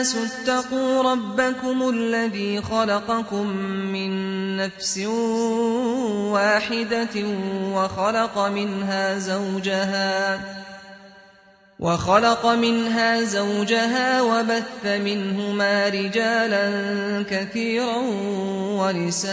اتقوا ربكم الذي خلقكم من نفس واحدة وخلق منها زوجها وخلق منها زوجها وبث منهما رجالا كثيرا ونساء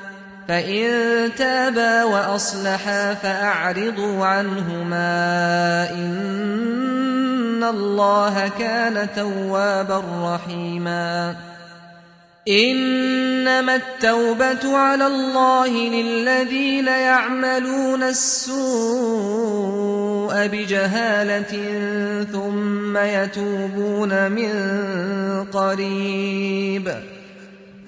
فإن تابا وأصلحا فأعرضوا عنهما إن الله كان توابا رحيما. إنما التوبة على الله للذين يعملون السوء بجهالة ثم يتوبون من قريب.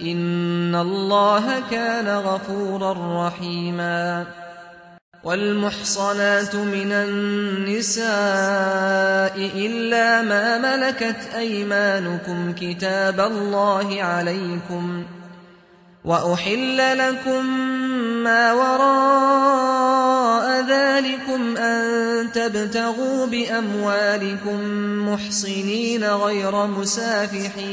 إن الله كان غفورا رحيما والمحصنات من النساء إلا ما ملكت أيمانكم كتاب الله عليكم وأحل لكم ما وراء ذلكم أن تبتغوا بأموالكم محصنين غير مسافحين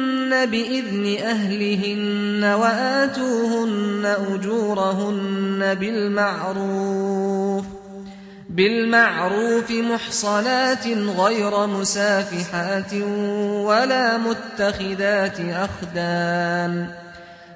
بإذن أهلهن وآتوهن أجورهن بالمعروف بالمعروف محصنات غير مسافحات ولا متخذات أخدان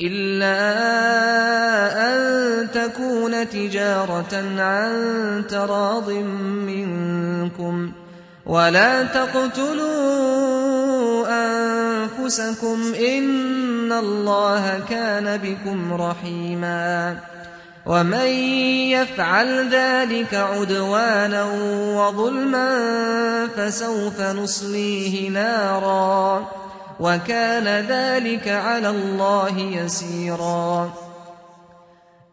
إلا أن تكون تجارة عن تراض منكم ولا تقتلوا أنفسكم إن الله كان بكم رحيما ومن يفعل ذلك عدوانا وظلما فسوف نصليه نارا وكان ذلك على الله يسيرا.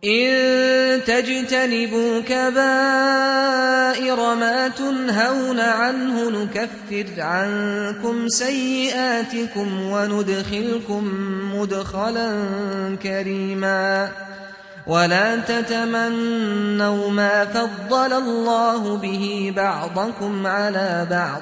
إن تجتنبوا كبائر ما تنهون عنه نكفر عنكم سيئاتكم وندخلكم مدخلا كريما. ولا تتمنوا ما فضل الله به بعضكم على بعض.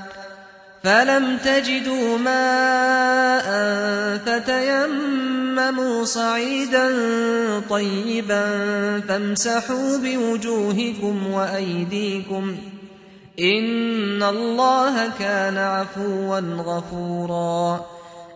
فلم تجدوا ماء فتيمموا صعيدا طيبا فامسحوا بوجوهكم وأيديكم إن الله كان عفوا غفورا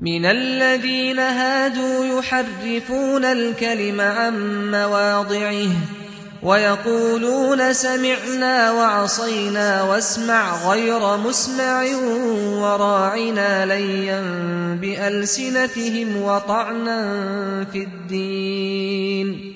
من الذين هادوا يحرفون الكلم عن مواضعه ويقولون سمعنا وعصينا واسمع غير مسمع وراعنا ليا بألسنتهم وطعنا في الدين.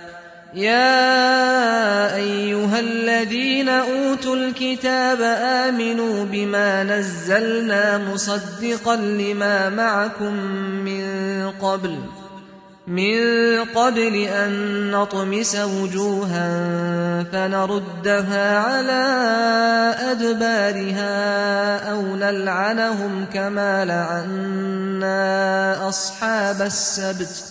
يا أيها الذين أوتوا الكتاب آمنوا بما نزلنا مصدقا لما معكم من قبل من قبل أن نطمس وجوها فنردها على أدبارها أو نلعنهم كما لعنا أصحاب السبت.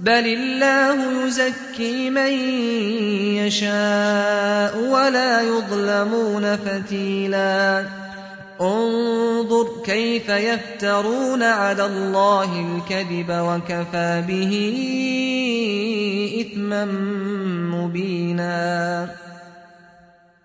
بل الله يزكي من يشاء ولا يظلمون فتيلا انظر كيف يفترون على الله الكذب وكفى به إثما مبينا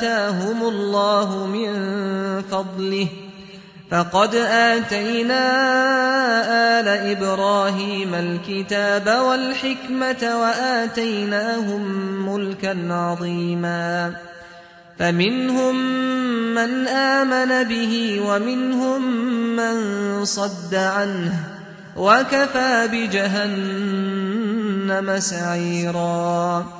آتاهم الله من فضله فقد آتينا آل إبراهيم الكتاب والحكمة وآتيناهم ملكا عظيما فمنهم من آمن به ومنهم من صد عنه وكفى بجهنم سعيرا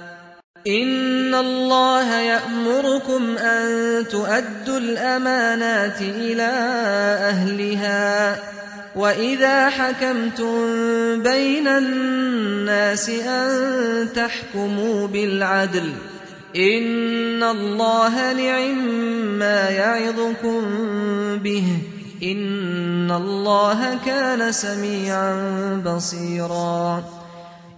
إن الله يأمركم أن تؤدوا الأمانات إلى أهلها وإذا حكمتم بين الناس أن تحكموا بالعدل إن الله نعم ما يعظكم به إن الله كان سميعا بصيرا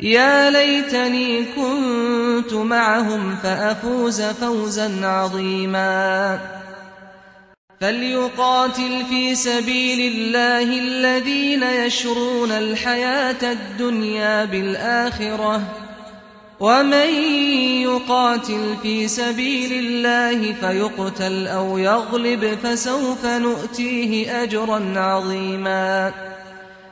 يا ليتني كنت معهم فأفوز فوزا عظيما. فليقاتل في سبيل الله الذين يشرون الحياة الدنيا بالآخرة. ومن يقاتل في سبيل الله فيقتل أو يغلب فسوف نؤتيه أجرا عظيما.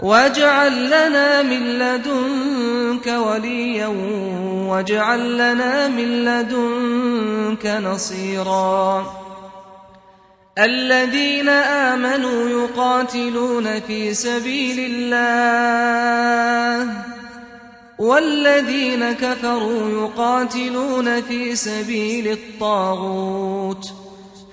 واجعل لنا من لدنك وليا واجعل لنا من لدنك نصيرا. الذين آمنوا يقاتلون في سبيل الله والذين كفروا يقاتلون في سبيل الطاغوت.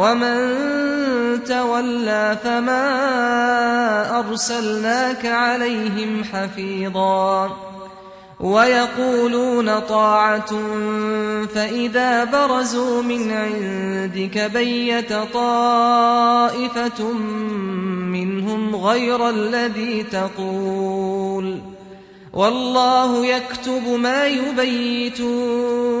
ومن تولى فما أرسلناك عليهم حفيظا ويقولون طاعة فإذا برزوا من عندك بيت طائفة منهم غير الذي تقول والله يكتب ما يبيتون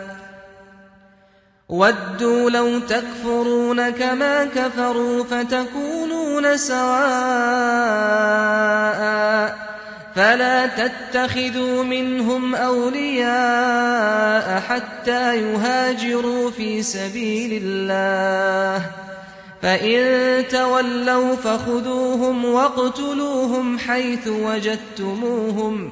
ودوا لو تكفرون كما كفروا فتكونون سواء فلا تتخذوا منهم أولياء حتى يهاجروا في سبيل الله. فإن تولوا فخذوهم واقتلوهم حيث وجدتموهم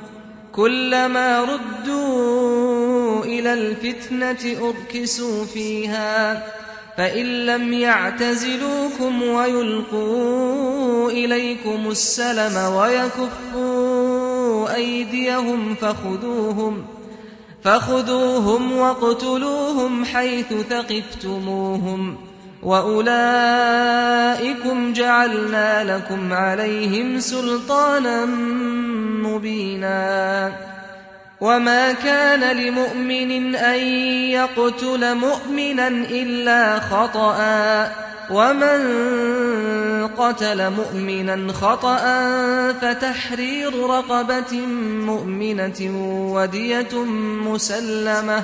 كلما ردوا إلى الفتنة أركسوا فيها فإن لم يعتزلوكم ويلقوا إليكم السلم ويكفوا أيديهم فخذوهم فخذوهم واقتلوهم حيث ثقفتموهم. وأولئكم جعلنا لكم عليهم سلطانا مبينا. وما كان لمؤمن أن يقتل مؤمنا إلا خطأ. ومن قتل مؤمنا خطأ فتحرير رقبة مؤمنة ودية مسلمة.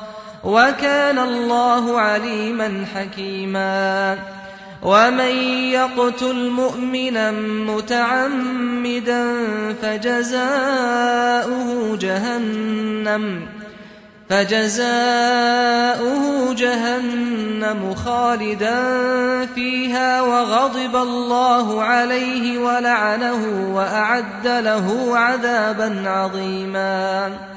وكان الله عليما حكيما. ومن يقتل مؤمنا متعمدا فجزاؤه جهنم فجزاؤه جهنم خالدا فيها وغضب الله عليه ولعنه وأعد له عذابا عظيما.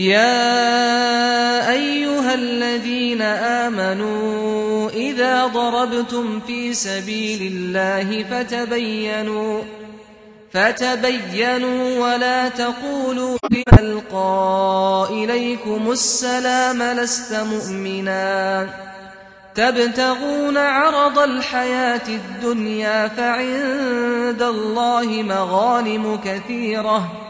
يا أيها الذين آمنوا إذا ضربتم في سبيل الله فتبينوا فتبينوا ولا تقولوا لمن ألقى إليكم السلام لست مؤمنا. تبتغون عرض الحياة الدنيا فعند الله مغانم كثيرة.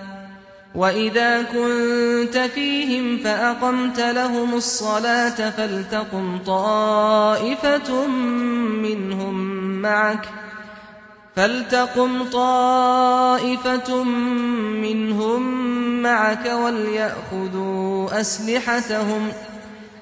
وإذا كنت فيهم فأقمت لهم الصلاة فلتقم طائفة منهم معك فلتقم طائفة منهم معك وليأخذوا أسلحتهم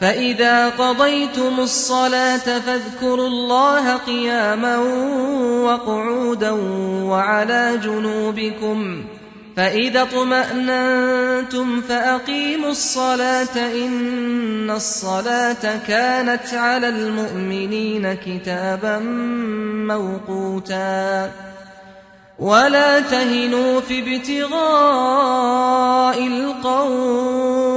فإذا قضيتم الصلاة فاذكروا الله قياما وقعودا وعلى جنوبكم فإذا اطمأننتم فأقيموا الصلاة إن الصلاة كانت على المؤمنين كتابا موقوتا ولا تهنوا في ابتغاء القوم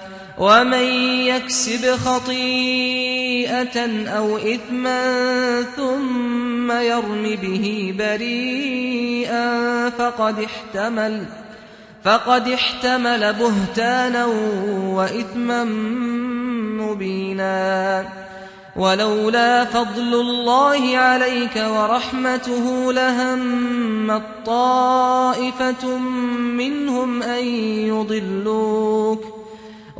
ومن يكسب خطيئة أو إثما ثم يرم به بريئا فقد احتمل فقد احتمل بهتانا وإثما مبينا. ولولا فضل الله عليك ورحمته لهم طائفة منهم أن يضلوك.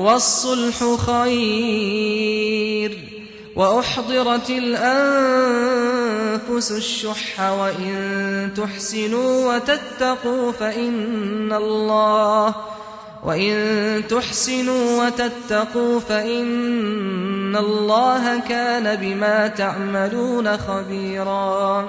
والصلح خير وأحضرت الأنفس الشح وإن تحسنوا وتتقوا فإن الله وإن تحسنوا وتتقوا فإن الله كان بما تعملون خبيرا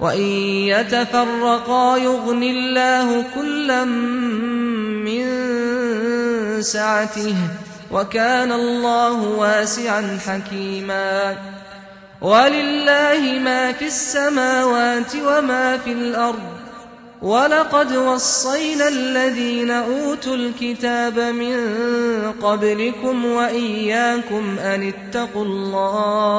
وإن يتفرقا يغن الله كلا من سعته وكان الله واسعا حكيما. ولله ما في السماوات وما في الأرض. ولقد وصينا الذين أوتوا الكتاب من قبلكم وإياكم أن اتقوا الله.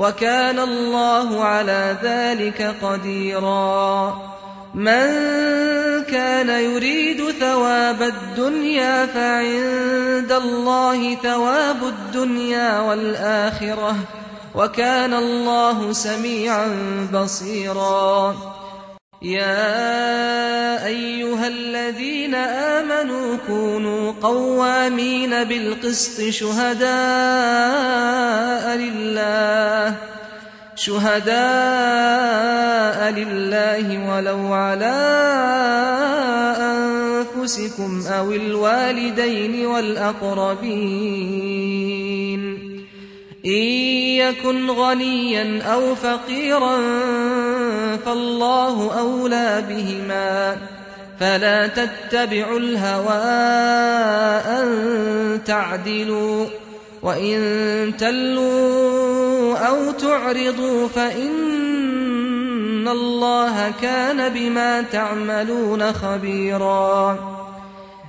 وكان الله على ذلك قديرا. من كان يريد ثواب الدنيا فعند الله ثواب الدنيا والآخرة. وكان الله سميعا بصيرا. يا أيها الذين آمنوا كونوا قوامين بالقسط شهداء لله شهداء لله ولو على أنفسكم أو الوالدين والأقربين. إن يكن غنيا أو فقيرا فالله أولى بهما فلا تتبعوا الهوى أن تعدلوا وإن تلوا أو تعرضوا فإن الله كان بما تعملون خبيرا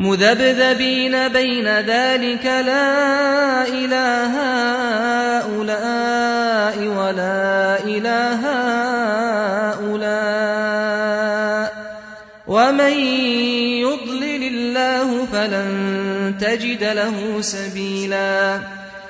مذبذبين بين ذلك لا إله هؤلاء ولا إله هؤلاء. ومن يضلل الله فلن تجد له سبيلا.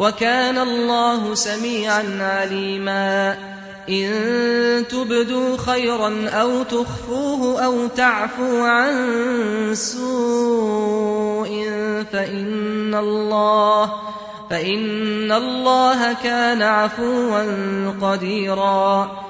وكان الله سميعا عليما. إن تبدوا خيرا أو تخفوه أو تعفوا عن سوء فإن الله فإن الله كان عفوا قديرا.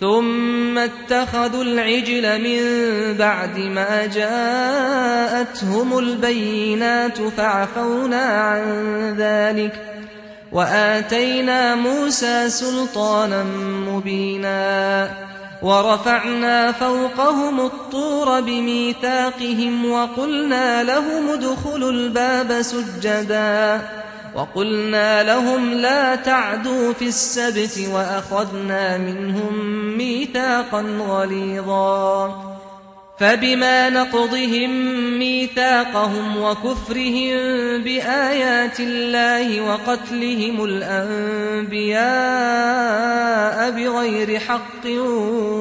ثم اتخذوا العجل من بعد ما جاءتهم البينات فعفونا عن ذلك وآتينا موسى سلطانا مبينا ورفعنا فوقهم الطور بميثاقهم وقلنا لهم ادخلوا الباب سجدا وقلنا لهم لا تعدوا في السبت وأخذنا منهم ميثاقا غليظا. فبما نقضهم ميثاقهم وكفرهم بآيات الله وقتلهم الأنبياء بغير حق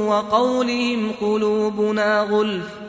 وقولهم قلوبنا غلف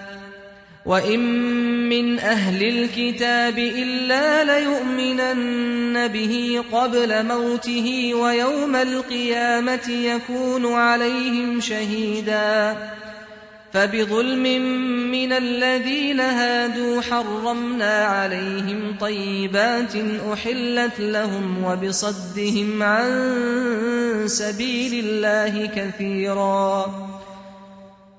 وإن من أهل الكتاب إلا ليؤمنن به قبل موته ويوم القيامة يكون عليهم شهيدا فبظلم من الذين هادوا حرمنا عليهم طيبات أحلت لهم وبصدهم عن سبيل الله كثيراً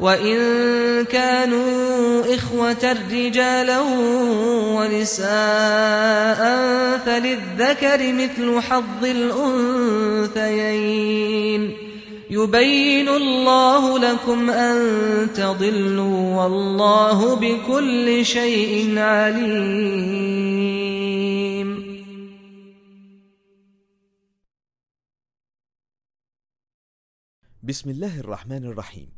وإن كانوا إخوة رجالا ونساء فللذكر مثل حظ الأنثيين يبين الله لكم أن تضلوا والله بكل شيء عليم بسم الله الرحمن الرحيم.